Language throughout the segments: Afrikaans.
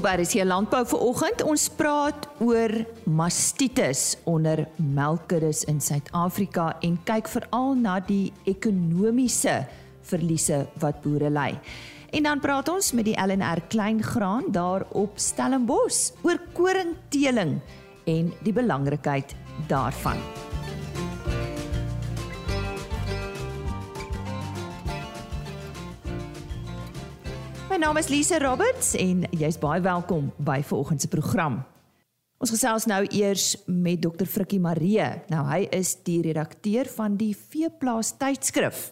Op RC Landbou vanoggend ons praat oor mastitis onder melkers in Suid-Afrika en kyk veral na die ekonomiese verliese wat boere ly. En dan praat ons met die LNR Kleingraan daar op Stellenbosch oor koringteeling en die belangrikheid daarvan. My naam is Lise Roberts en jy's baie welkom by vanoggend se program. Ons gesels nou eers met Dr. Frikkie Marie. Nou hy is die redakteur van die Veeplaas tydskrif.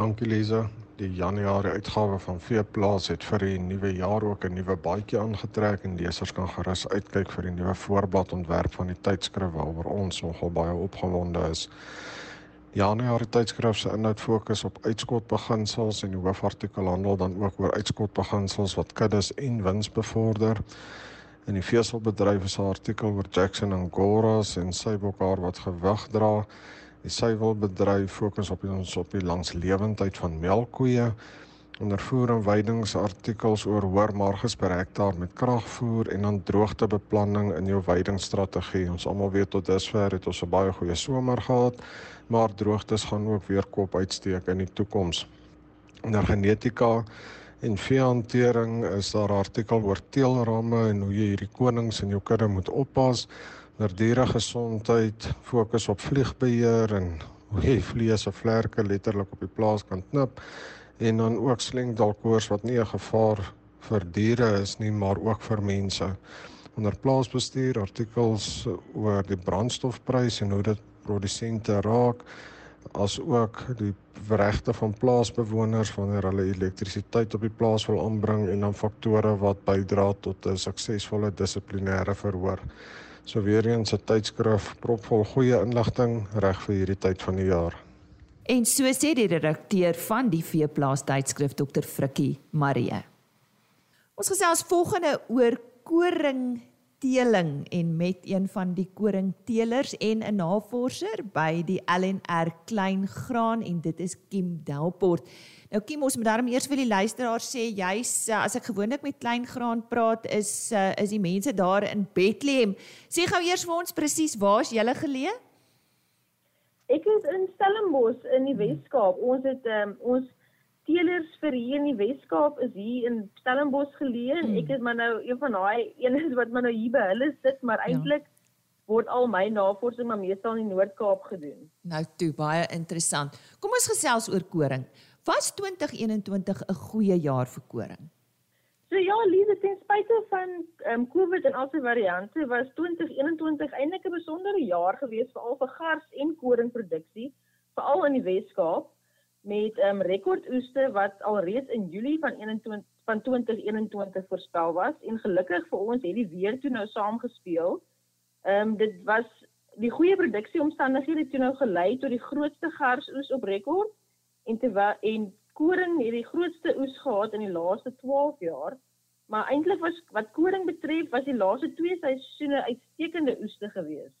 Dankie Lise. Die Januarie uitgawe van Veeplaas het vir die nuwe jaar ook 'n nuwe baadjie aangetrek en lesers kan gerus uitkyk vir die nuwe voorbladontwerp van die tydskrif waaroor ons nogal baie opgewonde is. Januarie tydskrif se inhoud fokus op uitskotbeginsels en die hoofartikel handel dan ook oor uitskotbeginsels wat kuddes en wins bevorder. In die veeselbedryf is 'n artikel oor Jackson Angoras en sy bokhaar wat gewig dra. Die suiwelbedryf fokus op ons op die langslewendheid van melkkoeie ondervoer en weidingsartikels oor hoër marges per hektaar met kragvoer en dan droogtebeplanning in jou weidingsstrategie. Ons almal weet tot dusver het ons 'n baie goeie somer gehad, maar droogtes gaan ook weer kop uitsteek in die toekoms. Onder genetika en veehantering is daar artikel oor teelramme en hoe jy hierdie konings in jou kudde moet oppas. Oor dieregesondheid, fokus op vliegbeheer en hoe jy vlees of vlerke letterlik op die plaas kan knip en dan ook slengdalkoors wat nie 'n gevaar vir diere is nie, maar ook vir mense. Onder plaasbestuur artikels oor die brandstofprys en hoe dit produsente raak as ook die regte van plaasbewoners wanneer hulle elektrisiteit op die plaas wil aanbring en dan faktore wat bydra tot 'n suksesvolle dissiplinêre verhoor. So weer eens 'n tydskrif propvol goeie inligting reg vir hierdie tyd van die jaar. En so sê die redakteur van die Veeplaas tydskrif Dr. Frikkie Marie. Ons gesels volgende oor koringteeling en met een van die koringteelers en 'n navorser by die LNR Kleingraan en dit is Kim Delport. Nou Kim, ons moet daarom eers vir die luisteraar sê jy's as ek gewoonlik met Kleingraan praat is uh, is die mense daar in Bethlehem. Sê gou eers vir ons presies waar's julle geleë? Ek is in Stellenbosch in die Wes-Kaap. Ons het um, ons teelers vir hier in die Wes-Kaap is hier in Stellenbosch geleë. Hmm. Ek is maar nou een van daai eenes wat maar nou hier by hulle sit, maar ja. eintlik word al my navorsing maar meestal in die Noord-Kaap gedoen. Nou toe, baie interessant. Kom ons gesels oor koring. Was 2021 'n goeie jaar vir koring? So ja, Lise, ten spyte van ehm um, COVID en al sy variante, was 2021 eintlik 'n besondere jaar geweest vir al vir gars en koringproduksie, veral in die Wes-Kaap met ehm um, rekordoeste wat alreeds in Julie van 21 van 2021 voorspel was en gelukkig vir ons het die weer toe nou saamgespeel. Ehm um, dit was die goeie produksieomstandighede toe nou gelei tot die grootste garsoes op rekord en terwyl en koring het die grootste oes gehad in die laaste 12 jaar, maar eintlik was wat koring betref, was die laaste twee seisoene uitstekende oeste geweest.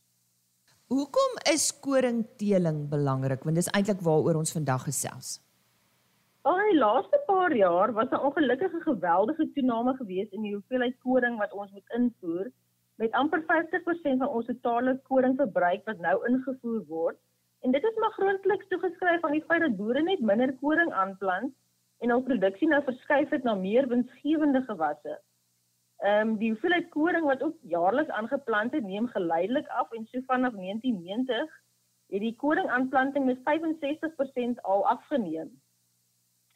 Hoekom is koringteeling belangrik? Want dis eintlik waaroor ons vandag gesels. Al die laaste paar jaar was 'n ongelukkige geweldige toename geweest in die hoeveelheid koring wat ons moet invoer, met amper 50% van ons totale koringverbruik wat nou ingevoer word En dit is maar grondliks toegeskryf aan die feit dat boere net minder koring aanplant en hul produksie nou verskuif het na meer winsgewende gewasse. Ehm um, die hoeveelheid koring wat ook jaarliks aangeplant het, neem geleidelik af en so vanaf 1990 het die koringaanplanting met 65% al afgeneem.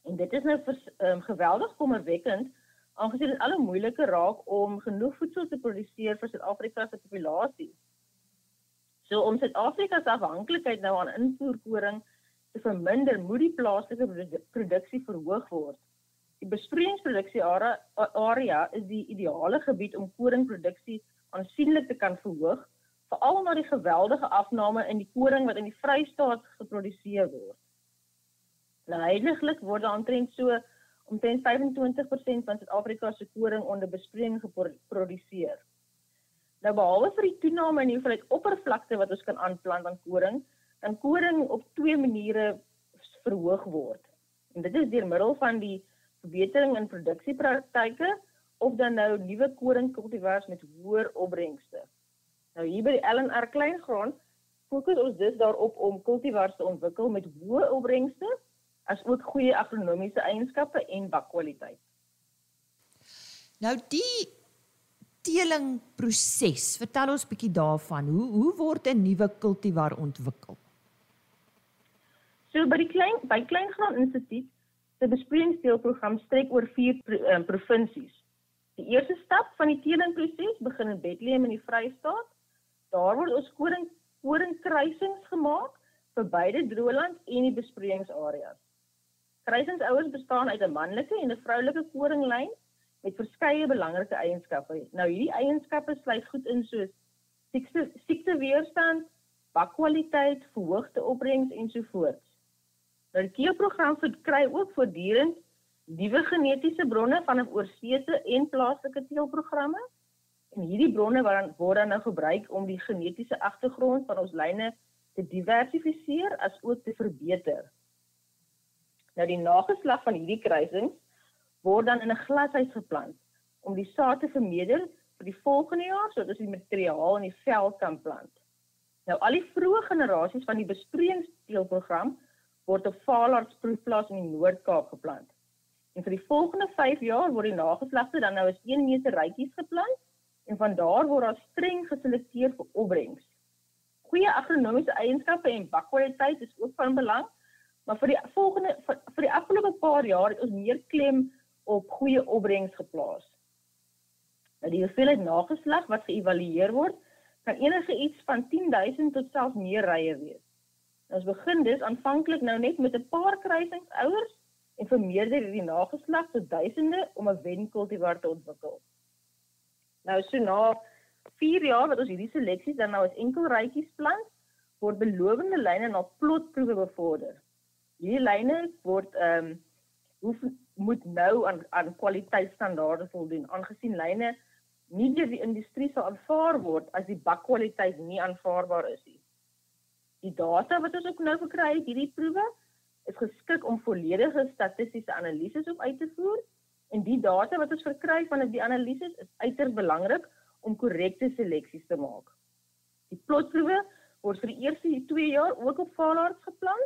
En dit is nou ehm um, geweldig kommerwekkend aangesien dit al hoe moeiliker raak om genoeg voedsel te produseer vir Suid-Afrika se populasie. So om Suid-Afrika se afhanklikheid nou aan invoerkoring te verminder, moet die plaaslike produksie verhoog word. Die besproeiingsproduksie area, area is die ideale gebied om koringproduksie aansienlik te kan verhoog, veral omdat die geweldige afname in die koring wat in die Vrystaat geproduseer word. Heiliglik word aantrent so omtrent 25% van Suid-Afrika se koring onder besproeiing geproduseer. Nou behalwe vir die toename in die hoeveelheid oppervlakte wat ons kan aanplant aan koring, kan koring op twee maniere verhoog word. En dit is deur middel van die verbetering in produksiepraktyke of dan nou nuwe koringkultivars met hoër opbrengste. Nou hier by die LNR Kleingraan fokus ons dus daarop om kultivars te ontwikkel met hoë opbrengste as ook goeie agronomiese eienskappe en bakkwaliteit. Nou die telingproses, vertel ons bietjie daarvan. Hoe hoe word 'n nuwe kultivar ontwikkel? So by die klein by Kleingraan Instituut se besproeiingsdeelprogram strek oor 4 um, provinsies. Die eerste stap van die telingproses begin in Bethlehem in die Vrystaat. Daar word ons koring koringkruisings gemaak vir beide droëland en die besproeiingsareas. Kruisingsouers bestaan uit 'n manlike en 'n vroulike koringlyn met verskeie belangrike eienskappe. Nou hierdie eienskappe sluit goed in soos siekte siekteweerstand, bakkwaliteit, verhoogde opbrengs ensovoorts. Nou die keelprogram verkry ook voortdurend nuwe genetiese bronne van 'n oorsese en plaaslike teelprogramme. En hierdie bronne word word dan nou gebruik om die genetiese agtergrond van ons lyne te diversifiseer as ook te verbeter. Nou die nageslag van hierdie kruisings word dan in 'n glashuis geplant om die saad te vermeerder vir die volgende jaar sodat ons die materiaal in die veld kan plant. Nou al die vroeë generasies van die besproeiingsteelprogram word op Valarts proefplaas in die Noord-Kaap geplant. En vir die volgende 5 jaar word die nageslagte dan nou as 1 meter rytjies geplant en van daar word daar streng geselekteer vir opbrengs. Goeie agronomiese eienskappe en bakkwaliteit is ook van belang, maar vir die volgende vir, vir die afgelope paar jaar het ons meer klem op goeie opbrengs geplaas. Nou die hoeveelheid nageslag wat geëvalueer word, kan enige iets van 10000 tot selfs meer rye wees. Ons begin dus aanvanklik nou net met 'n paar kruisingsouers en vermeerder die nageslag tot duisende om 'n wenkultivar te ontwikkel. Nou so na 4 jaar wat ons hierdie seleksies dan nou as enkel rytjies plant, word belowende lyne na plotproewe bevorder. Hierdie lyne word ehm um, hoef moet nou aan aan kwaliteitsstandaarde voldoen aangesien lyne nie deur die industrie sal aanvaar word as die bakkwaliteit nie aanvaarbaar is nie. Die data wat ons ook nou gekry het, hierdie proewe is geskik om volledige statistiese analises op uit te voer en die data wat ons verkry van die analises is uiters belangrik om korrekte seleksies te maak. Die plotproewe word vir die eerste 2 jaar ook op Valarts geplan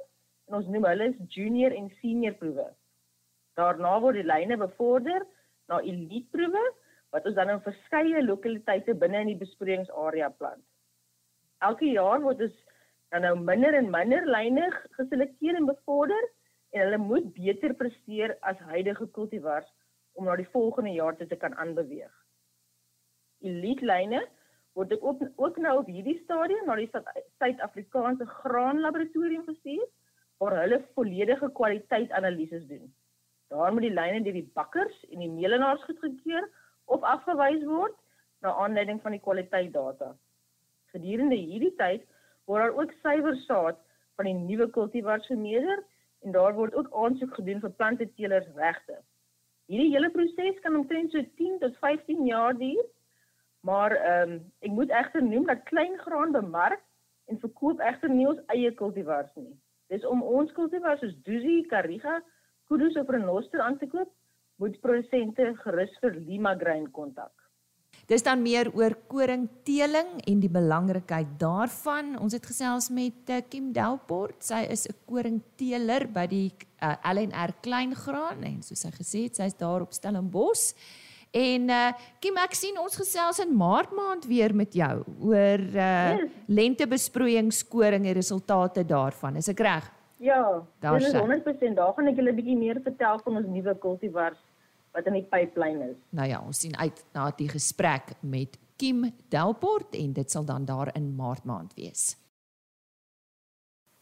en ons noem hulle junior en senior proewe. Daarna word die lyne bevorder na eliteproewe wat ons dan in verskeie lokaliteite binne in die besproeiingsarea plant. Elke jaar word ons dan nou minder en minder lyne geselekteer en bevorder en hulle moet beter presteer as huidige kultivars om na die volgende jaar te kan aanbeweeg. Elite lyne word ook ook nou op hierdie stadium na die Suid-Afrikaanse Graan Laboratorium gestuur waar hulle volledige kwaliteitsanalises doen. Daar moet die lyne deur die bakkers en die meelenaars goedgekeur of afgewys word na aanleiding van die kwaliteitdata. Gedurende hierdie tyd word daar ook suiwer saad van die nuwe kultivars vermeerder en daar word ook aansoek gedoen vir planteteelers regte. Hierdie hele proses kan omtrent so 10 tot 15 jaar duur. Maar ehm um, ek moet egter noem dat kleingraan bemark en verkoop egter nie ons eie kultivars nie. Dis om ons kultivars soos Duzi, Kariga kuddes of renoster aan te koop, moet produsente gerus vir Lima Grain kontak. Dis dan meer oor koringteeling en die belangrikheid daarvan. Ons het gesels met uh, Kim Delport. Sy is 'n koringteeler by die uh, eh, LNR Kleingraan en soos sy gesê het, sy's daar op Stellenbosch. En uh Kim, ek sien ons gesels in Maart maand weer met jou oor uh yes. lentebesproeiingskoring en resultate daarvan. Is ek reg? Ja, dit is 100% daar gaan ek julle 'n bietjie meer vertel van ons nuwe kultivars wat in die pipeline is. Nou ja, ons sien uit na die gesprek met Kim Delport en dit sal dan daar in Maart maand wees.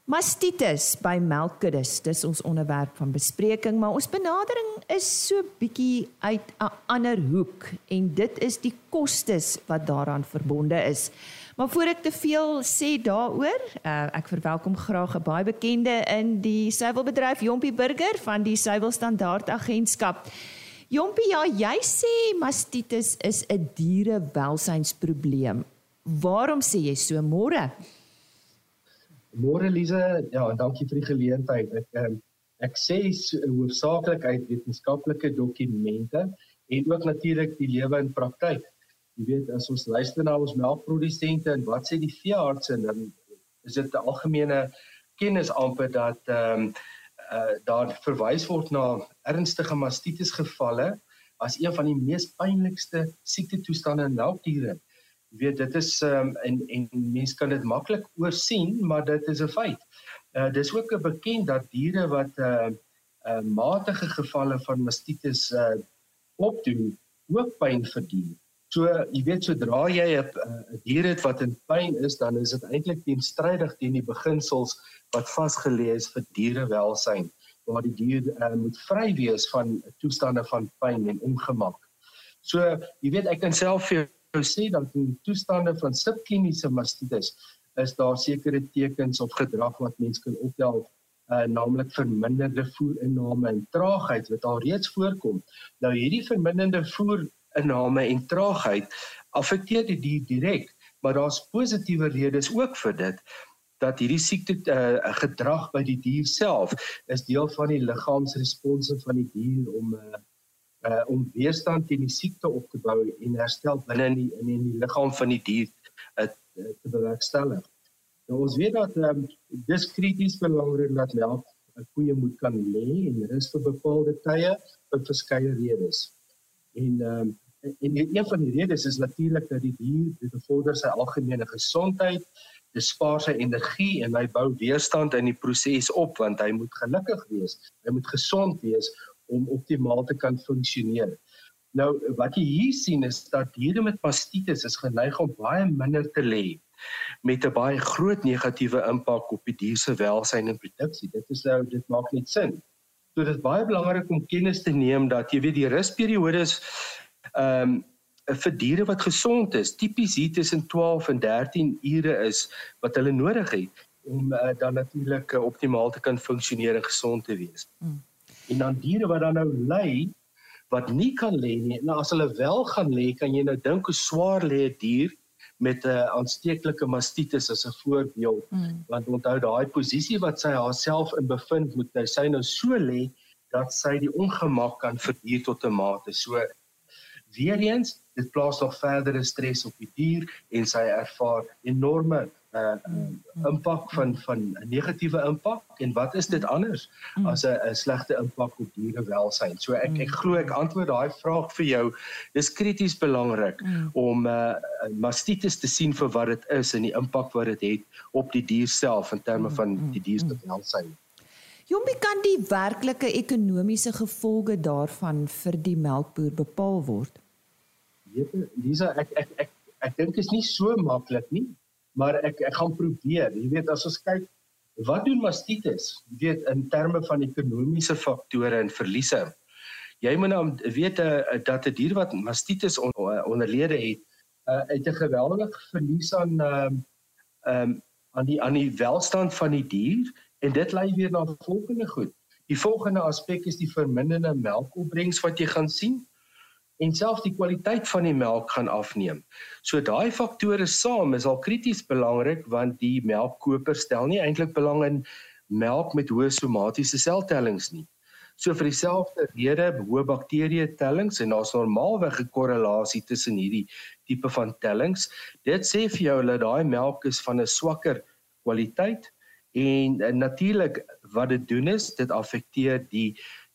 Mastitis by melkkuddes, dis ons onderwerp van bespreking, maar ons benadering is so bietjie uit 'n ander hoek en dit is die kostes wat daaraan verbonde is. Maar voor ek te veel sê daaroor, uh, ek verwelkom graag 'n baie bekende in die suiwelbedryf Jompie Burger van die Suiwel Standaard Agentskap. Jompie, ja, jy sê mastitis is 'n dierewelsynsprobleem. Waarom sê jy so môre? Môre Lize, ja, dankie vir die geleentheid. Ek um, ek sê hoofsaaklik uit wetenskaplike dokumente en ook natuurlik die lewe in praktyk. Jy weet as ons luister na ons melkprodusente en wat sê die veeartse dan is dit 'n algemene kennis amper dat ehm um, uh, daar verwys word na ernstige mastitis gevalle as een van die mees pynlikste siektetoestande in melkdiere. Jy weet dit is um, en en mense kan dit maklik oorsien, maar dit is 'n feit. Uh dis ook bekend dat diere wat uh, uh matige gevalle van mastitis uh opdoen, ook pyn verdien. So jy weet sodra jy 'n dier het wat in pyn is, dan is dit eintlik teenstrydig teen die beginsels wat vasgelê is vir dierewelsyn waar die dier uh, moet vry wees van toestande van pyn en ongemak. So jy weet ek kan self vir jou sê dat in toestande van subkliniese mastitis is daar sekere tekens of gedrag wat mens kan optel uh naamlik verminderde voerinname en traagheid wat al reeds voorkom. Nou hierdie verminderde voer inname en traagheid affekteer die dier direk, maar daar's positiewe redes ook vir dit dat hierdie siekte uh, gedrag by die dier self is deel van die liggaamsresponse van die dier om uh, uh, om weerstand teen die siekte op te bou en herstel binne in die in die, die liggaam van die dier uh, te bewerkstellig. Nou ons weet dat um, dis krities belangrik dat melk 'n koeie moet kan lê en rus vir bepaalde tye vir verskeie redes. En ehm um, en een van die redes is natuurlik dat die dier dit bevorder sy algemene gesondheid, dit spaar sy energie en hy bou weerstand in die proses op want hy moet gelukkig wees, hy moet gesond wees om optimaal te kan funksioneer. Nou wat jy hier sien is dat diere met mastitis is geneig om baie minder te lê met 'n baie groot negatiewe impak op die dier se welsyn en produksie. Dit is nou dit maak net sin. So dit is baie belangrik om kennis te neem dat jy weet die rusperiodes ehm um, vir diere wat gesond is, tipies hier tussen 12 en 13 ure is wat hulle nodig het om uh, dan natuurlik uh, optimaal te kan funksioneer en gesond te wees. Mm. En dan diere wat dan nou ly wat nie kan lê nie. Nou as hulle wel gaan lê, kan jy nou dink hoe swaar lê 'n dier met 'n uh, aansteeklike mastitis as 'n voorbeeld. Mm. Want onthou daai posisie wat sy haarself in bevind, moet nou sy nou so lê dat sy die ongemak kan verduur tot 'n mate. So weer eens dit plaas nog verdere stres op die dier en sy ervaar enorme uh, impak van van 'n negatiewe impak en wat is dit anders as 'n 'n slegte impak op dierewelsyn. So ek ek glo ek antwoord daai vraag vir jou. Dis krities belangrik om uh, mastitis te sien vir wat dit is en die impak wat dit het op die dier self in terme van die dier se welsyn. Jombie kan die werklike ekonomiese gevolge daarvan vir die melkboer bepaal word weet Lisa ek ek ek ek dink is nie so maklik nie maar ek ek gaan probeer. Jy weet as ons kyk wat doen mastitis jy weet in terme van ekonomiese faktore en verliese? Jy moet nou weet uh, dat 'n dier wat mastitis on, uh, onderlede het uh, het 'n geweldige verlies aan ehm uh, um, aan die aan die welstand van die dier en dit lei weer na volgende goed. Die volgende aspek is die verminderde melkopbrengs wat jy gaan sien en selfs die kwaliteit van die melk gaan afneem. So daai faktore saam is al krities belangrik want die melkkoper stel nie eintlik belang in melk met hoë somatiese seltellings nie. So vir dieselfde rede hoë bakterieë tellings en daar's normaalweg 'n korrelasie tussen hierdie tipe van tellings. Dit sê vir jou dat daai melk is van 'n swakker kwaliteit en, en natuurlik wat dit doen is dit affekteer die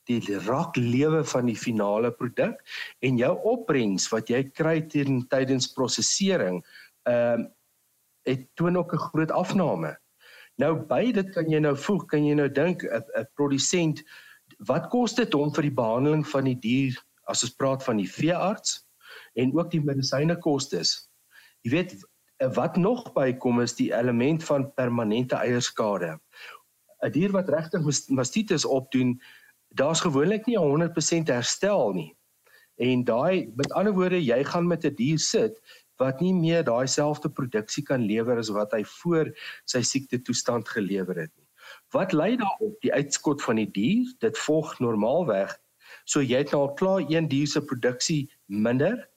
die rak lewe van die finale produk en jou opbrengs wat jy kry teen tydens prosesering ehm uh, het toon ook 'n groot afname. Nou by dit kan jy nou voeg, kan jy nou dink 'n produsent wat kos dit hom vir die behandeling van die dier as ons praat van die veearts en ook die medisyne kostes. Jy weet wat nog bykom is die element van permanente eierskade. 'n Dier wat regtig mastitis opdoen, daar's gewoonlik nie 100% herstel nie. En daai met ander woorde, jy gaan met 'n die dier sit wat nie meer daai selfde produksie kan lewer as wat hy voor sy siekte toestand gelewer het nie. Wat lei daarop? Die uitskot van die dier, dit volg normaalweg. So jy het nou al klaar een dier se produksie minder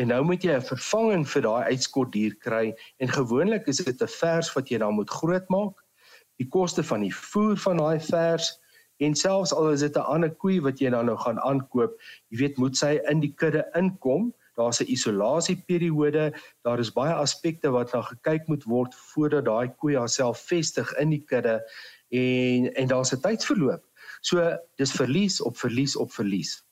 en nou moet jy 'n vervanging vir daai uitskot dier kry en gewoonlik is dit 'n vers wat jy dan moet grootmaak. Die koste van die voer van daai vers En selfs al is dit 'n ander koei wat jy dan nou gaan aankoop, jy weet moet sy in die kudde inkom. Daar's 'n isolasieperiode, daar is baie aspekte wat na gekyk moet word voordat daai koei haarself vestig in die kudde en en daar's 'n tydsverloop. So dis verlies op verlies op verlies.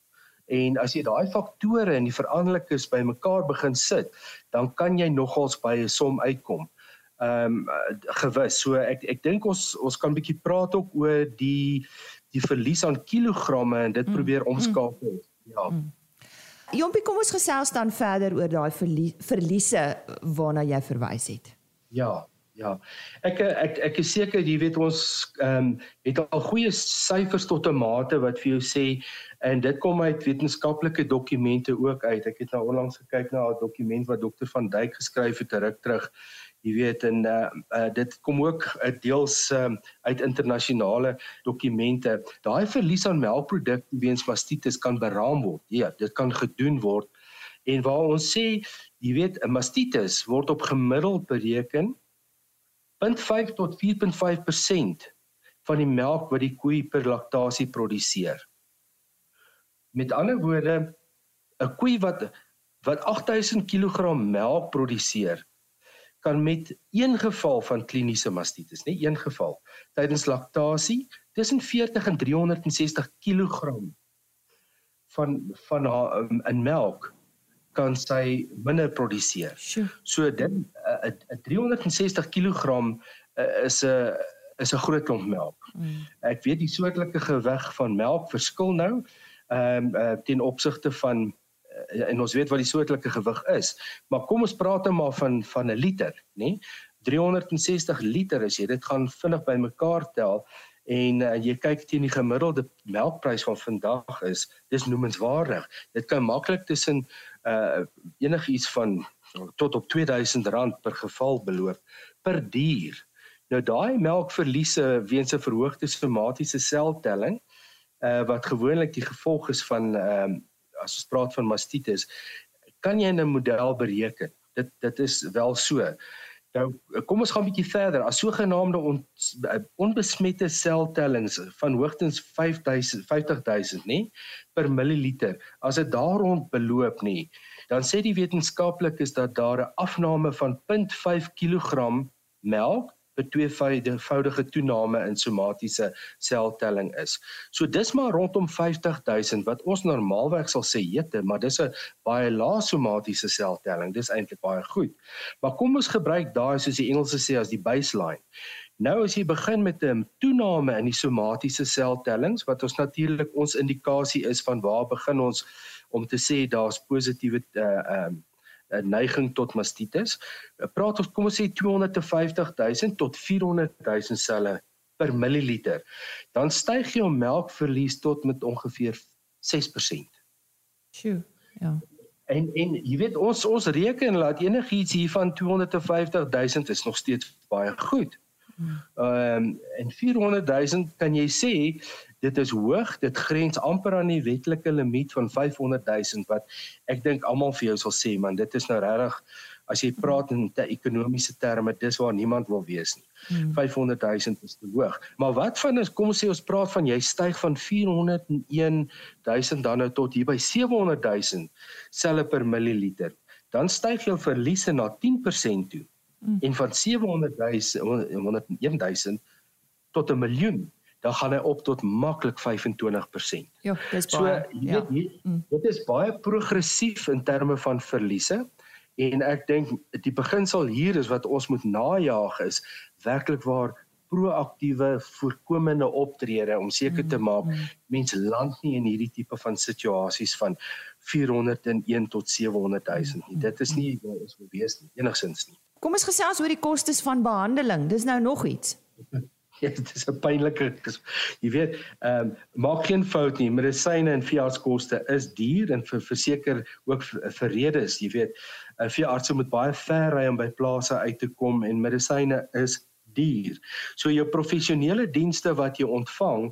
En as jy daai faktore en die veranderlikes bymekaar begin sit, dan kan jy nogals by 'n som uitkom. Ehm um, gewis. So ek ek dink ons ons kan bietjie praat ook oor die die verlies aan kilogramme en dit mm. probeer omskakel. Mm. Ja. Mm. Jompie, kom ons gesels dan verder oor daai verliese waarna jy verwys het. Ja. Ja. Ek ek ek is seker jy weet ons ehm um, het al goeie syfers tot 'n mate wat vir jou sê en dit kom uit wetenskaplike dokumente ook uit. Ek het nou onlangs gekyk na 'n dokument wat dokter van Duyk geskryf het terug terug. Jy weet en uh, uh dit kom ook uh, deels um, uit internasionale dokumente. Daai verlies aan melkprodukte weens mastitis kan beraam word. Ja, dit kan gedoen word. En waar ons sê, jy weet, 'n mastitis word op gemiddeld bereken 0.5 tot 4.5% van die melk wat die koei per laktasie produseer. Met ander woorde, 'n koei wat wat 8000 kg melk produseer, kan met een geval van kliniese mastitis, net een geval, tydens laktasie tussen 40 en 360 kg van van haar in melk kan sy minder produseer. So dit 'n 360 kg is 'n is 'n groot klomp melk. Mm. Ek weet die soortelike gewig van melk verskil nou ehm um, uh, ten opsigte van uh, en ons weet wat die soortelike gewig is. Maar kom ons praat nou maar van van 'n liter, nê? 360 liter as jy dit gaan vinnig bymekaar tel en uh, jy kyk teen die gemiddelde melkprys van vandag is dis noemenswaardig. Dit kan maklik tussen uh enigiets van tot op R2000 per geval beloop per dier. Nou daai melkverliese weens 'n verhoogde somatiese seltelling uh wat gewoonlik die gevolg is van ehm uh, as ons praat van mastitis, kan jy 'n model bereken. Dit dit is wel so. Nou kom ons gaan 'n bietjie verder. As sogenaamde on, onbesmette seltellings van hoogstens 5000 50000 nê per milliliter. As dit daar rond beloop nie, dan sê die wetenskaplikes dat daar 'n afname van 0.5 kg melk 'n tweevoudige toename in somatiese seltelling is. So dis maar rondom 50000 wat ons normaalweg sal sê jette, maar dis 'n baie lae somatiese seltelling. Dis eintlik baie goed. Maar kom ons gebruik daai soos die Engelse sê as die baseline. Nou as jy begin met 'n toename in die somatiese seltellings wat ons natuurlik ons indikasie is van waar begin ons om te sê daar's positiewe uh um 'n neiging tot mastitis. Eh, praat ons kom ons sê 250 000 tot 400 000 selle per milliliter. Dan styg jou melkverlies tot met ongeveer 6%. Sjoe, ja. En en jy weet ons ons reken laat enigiets hier van 250 000 is nog steeds baie goed. Hmm. Ehm um, en 400 000 kan jy sê dit is hoog dit grens amper aan die wetlike limiet van 500 000 wat ek dink almal vir jou sal sê man dit is nou regtig as jy praat in te ekonomiese terme dis waar niemand wil wees nie hmm. 500 000 is te hoog maar wat van is kom ons sê ons praat van jy styg van 401 000 dan nou tot hier by 700 000 selle per milliliter dan styg jou verliese na 10% toe hmm. en van 700 000 101 000 tot 'n miljoen dan gaan hy op tot maklik 25%. Ja, dis baie. So, ja. hier, mm. dit is baie progressief in terme van verliese en ek dink die beginsel hier is wat ons moet najag is werklik waar proaktiewe voorkomende optrede om seker te mm, maak mm. mense land nie in hierdie tipe van situasies van 401 tot 700 000 nie. Dit is nie waar ons wil wees nie, enigsins nie. Kom ons gesels oor die kostes van behandeling. Dis nou nog iets. Dit is 'n pynlike jy weet, ehm um, maak geen fout nie. Medisyne en veeartskoste is duur en vir verseker ook vir redes, jy weet, 'n veearts moet baie ver ry om by plase uit te kom en medisyne is duur. So jou professionele dienste wat jy ontvang,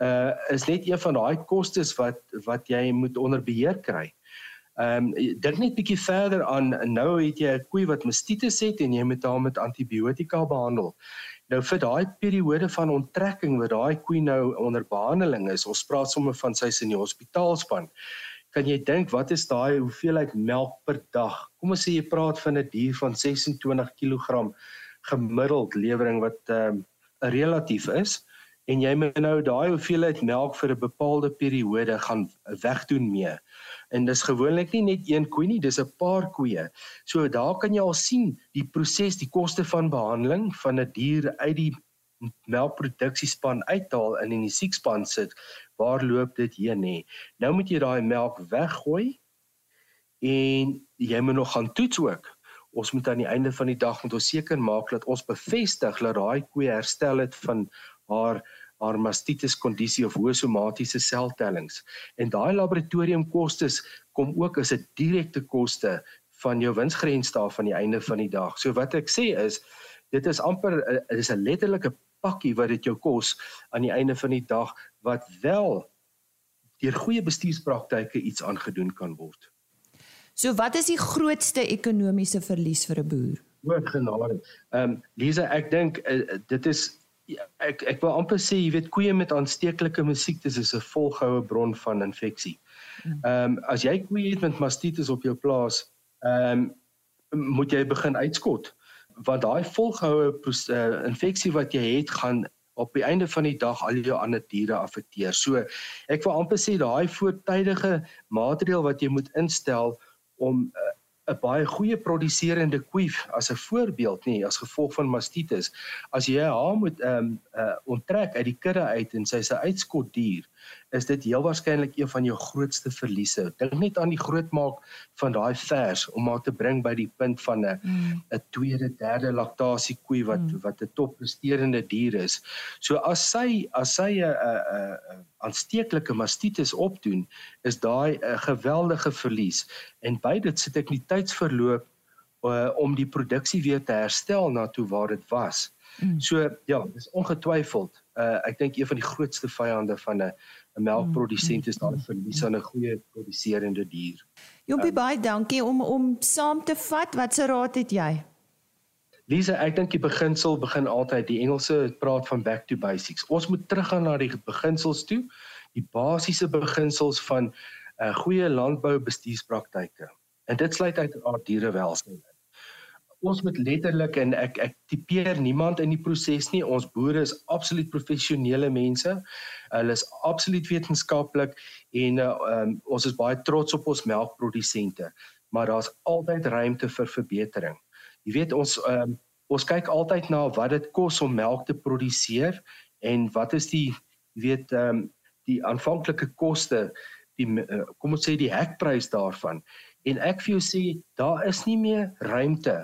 uh is net een van daai kostes wat wat jy moet onder beheer kry. Ehm um, dink net bietjie verder aan nou het jy 'n koei wat mastitis het en jy moet haar met antibiotika behandel. Nou vir daai periode van onttrekking waar daai koei nou onder behandeling is, ons praat sommer van sy in die hospitaalspan. Kan jy dink wat is daai hoeveelheid melk per dag? Kom ons sê jy praat van 'n dier van 26 kg gemiddeld lewering wat ehm um, relatief is en jy moet nou daai hoeveelheid melk vir 'n bepaalde periode gaan wegdoen mee. En dis gewoonlik nie net een koe nie, dis 'n paar koeie. So daar kan jy al sien die proses, die koste van behandeling van 'n dier uit die melkproduksiespan uithaal en in die siekspan sit. Waar loop dit heen nê? Nou moet jy daai melk weggooi en jy moet nog gaan toets ook ons moet aan die einde van die dag moet ons seker maak dat ons bevestig dat daai koe herstel het van haar haar mastitis kondisie of hoë somatiese seltellings. En daai laboratoriumkostes kom ook as 'n direkte koste van jou winsgrens daar van die einde van die dag. So wat ek sê is dit is amper dit is 'n letterlike pakkie wat dit jou kos aan die einde van die dag wat wel deur goeie bestuurspraktyke iets aangedoen kan word. So wat is die grootste ekonomiese verlies vir 'n boer? Hoor genade. Ehm um, Lisa, ek dink uh, dit is ek ek wil amper sê jy weet koeie met aansteeklike musiektes is 'n volgehoue bron van infeksie. Hmm. Ehm um, as jy koeie het met mastitis op jou plaas, ehm um, moet jy begin uitskot want daai volgehoue uh, infeksie wat jy het gaan op die einde van die dag al jou ander diere affekteer. So ek wil amper sê daai voortydige maatreël wat jy moet instel om uh, 'n baie goeie produserende koei as 'n voorbeeld nie as gevolg van mastitis. As jy haar moet ehm um, uh, onttrek uit die kudde uit en sy's 'n uitskot dier is dit heel waarskynlik een van jou grootste verliese. Dink net aan die grootmaak van daai vers om haar te bring by die punt van 'n 'n mm. tweede, derde laktasie koei wat mm. wat 'n toppresterende dier is. So as sy as sy 'n 'n 'n aansteeklike mastitis opdoen, is daai 'n geweldige verlies. En by dit sit ek die tydsverloop uh, om die produksie weer te herstel na toe waar dit was. Mm. So ja, dis ongetwyfeld. Uh ek dink een van die grootste vyande van 'n 'n melkprodusent is daar 'n verlies aan 'n goeie produserende dier. Jompie um, baie dankie om om saam te vat. Watse raad het jy? Lisa, ek dink die beginsel begin altyd. Die Engelse praat van back to basics. Ons moet teruggaan na die beginsels toe, die basiese beginsels van 'n uh, goeie landboubestuurspraktyke. En dit sluit uit aard dierewelsyn ons moet letterlik en ek ek tipeer niemand in die proses nie. Ons boere is absoluut professionele mense. Hulle is absoluut wetenskaplik en uh, um, ons is baie trots op ons melkprodusente. Maar daar's altyd ruimte vir verbetering. Jy weet ons um, ons kyk altyd na wat dit kos om melk te produseer en wat is die jy weet um, die aanvanklike koste die uh, kom ons sê die hekprys daarvan en ek vir jou sê daar is nie meer ruimte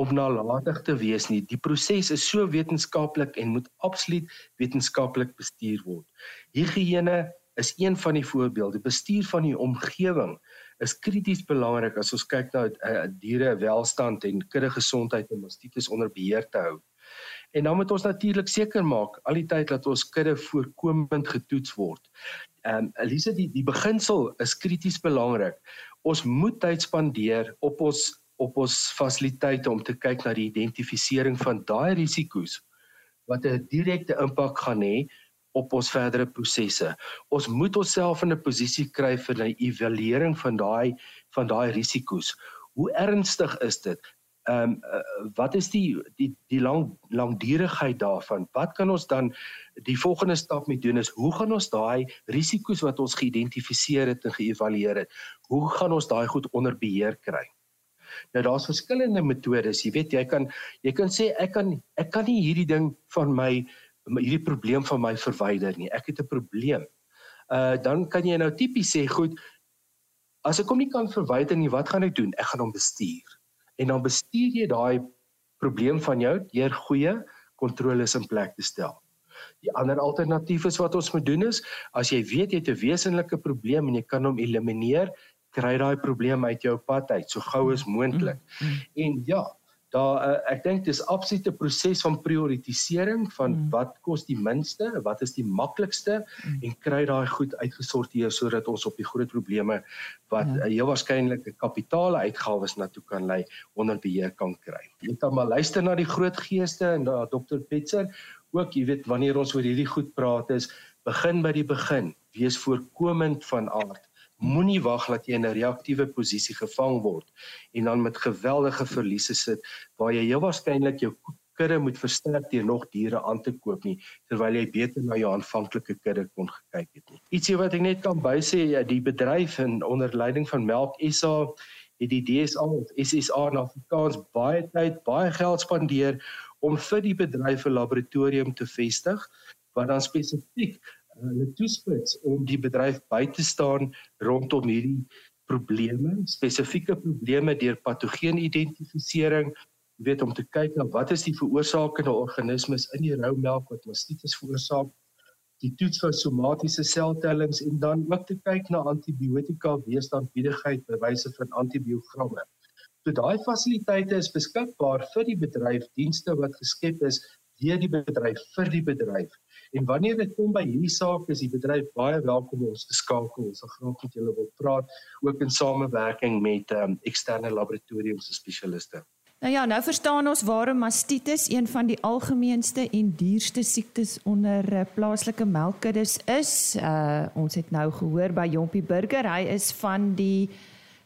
om nalatig te wees nie. Die proses is so wetenskaplik en moet absoluut wetenskaplik bestuur word. Higiëne is een van die voorbeelde. Bestuur van die omgewing is krities belangrik as ons kyk na uh, diere welstand en kudde gesondheid en mastitis onder beheer te hou. En dan moet ons natuurlik seker maak al die tyd dat ons kudde voorkomend getoets word. Ehm um, Elise die die beginsel is krities belangrik. Ons moet tyd spandeer op ons op ons fasiliteite om te kyk na die identifisering van daai risiko's wat 'n direkte impak gaan hê op ons verdere prosesse. Ons moet onsself in 'n posisie kry vir 'n evaluering van daai van daai risiko's. Hoe ernstig is dit? Ehm um, uh, wat is die die die lang langdurigheid daarvan? Wat kan ons dan die volgende stap mee doen is hoe gaan ons daai risiko's wat ons geïdentifiseer het en geëvalueer het, hoe gaan ons daai goed onder beheer kry? Nou daar's verskillende metodes. Jy weet jy kan jy kan sê ek kan ek kan nie hierdie ding van my hierdie probleem van my verwyder nie. Ek het 'n probleem. Uh dan kan jy nou tipies sê goed as ek hom nie kan verwyder nie, wat gaan ek doen? Ek gaan hom bestuur. En dan bestuur jy daai probleem van jou deur goeie kontroles in plek te stel. Die ander alternatief is wat ons moet doen is as jy weet jy het 'n wesenlike probleem en jy kan hom elimineer, kry daai probleem uit jou pad uit so gou as moontlik. Mm, mm. En ja, daar uh, ek dink dis absoluut 'n proses van prioritisering van mm. wat kos die minste, wat is die maklikste mm. en kry daai goed uitgesorteer sodat ons op die groot probleme wat ja. uh, heel waarskynlik 'n kapitale uitgawes na toe kan lei onder beheer kan kry. Jy kan maar luister na die groot geeste en da Dr. Petzer ook, jy weet wanneer ons oor hierdie goed praat is begin by die begin, wees voorkomend van aard moenie wag dat jy in 'n reaktiewe posisie gevang word en dan met geweldige verliese sit waar jy heel waarskynlik jou kudde moet versterk deur nog diere aan te koop nie terwyl jy beter na jou aanvanklike kudde kon gekyk het nie. Ietsie wat ek net kan bysê, ja, die bedryf in onder leiding van Melk SA het die DSA of SSA in Afrikaans baie tyd, baie geld spandeer om vir die bedryf 'n laboratorium te vestig wat dan spesifiek hulle toespits om die bedryf by te staan rondom hierdie probleme, spesifieke probleme deur patogeen identifisering, weet om te kyk na wat is die veroorsakende organismes in die rou melk wat mastitis veroorsaak, die toets vir somatiese seltellings en dan ook te kyk na antibiotika weerstandbiedigheid by wyse van antibiogramme. So daai fasiliteite is beskikbaar vir die bedryf dienste wat geskep is deur die bedryf vir die bedryf. En wanneer dit kom by hierdie saak is die bedryf baie welkom om ons te skakel. Ons sal graag met julle wil praat ook in samewerking met um, eksterne laboratoriums se spesialiste. Nou ja, nou verstaan ons waarom mastitis een van die algemeenste en duurste siektes onder uh, plaaslike melkkuddes is. Uh ons het nou gehoor by Jompie Burger, hy is van die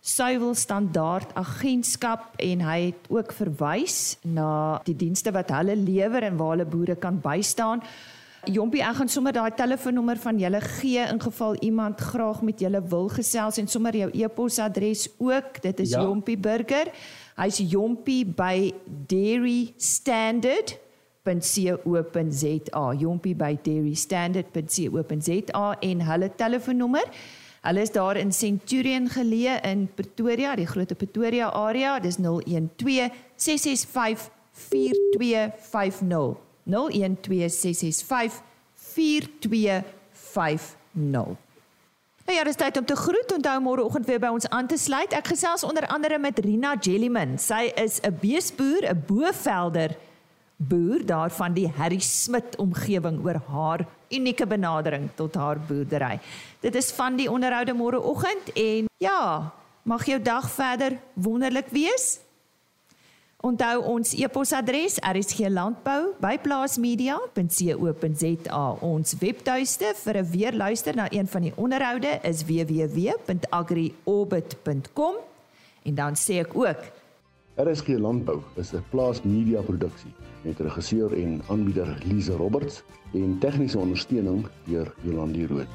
Suiwel Standaard Agentskap en hy het ook verwys na die dienste wat hulle lewer en waar hulle boere kan bystaan. Jompie, ek gaan sommer daai telefoonnommer van julle gee in geval iemand graag met julle wil gesels en sommer jou e-posadres ook. Dit is ja. Jompie Burger. Hy's Jompie by Dairy Standard .co.za Jompie by dairystandard.co.za en hulle telefoonnommer. Hulle is daar in Centurion geleë in Pretoria, die groot Pretoria area. Dis 012 665 4250. 0126654250. Nou ja, dis tyd om te groet. Onthou môreoggend weer by ons aan te sluit. Ek gesels onder andere met Rina Jellyman. Sy is 'n beesboer, 'n bovelder boer daarvan die Harry Smit omgewing oor haar unieke benadering tot haar boerdery. Dit is van die onderhoude môreoggend en ja, mag jou dag verder wonderlik wees. Onthou ons e-posadres rsglandbou@plaasmedia.co.za. Ons webtuiste vir 'n weer luister na een van die onderhoude is www.agriorbit.com. En dan sê ek ook RSG Landbou is 'n plaasmedia produksie met regisseur en aanbieder Lize Roberts en tegniese ondersteuning deur Jolande Rooi.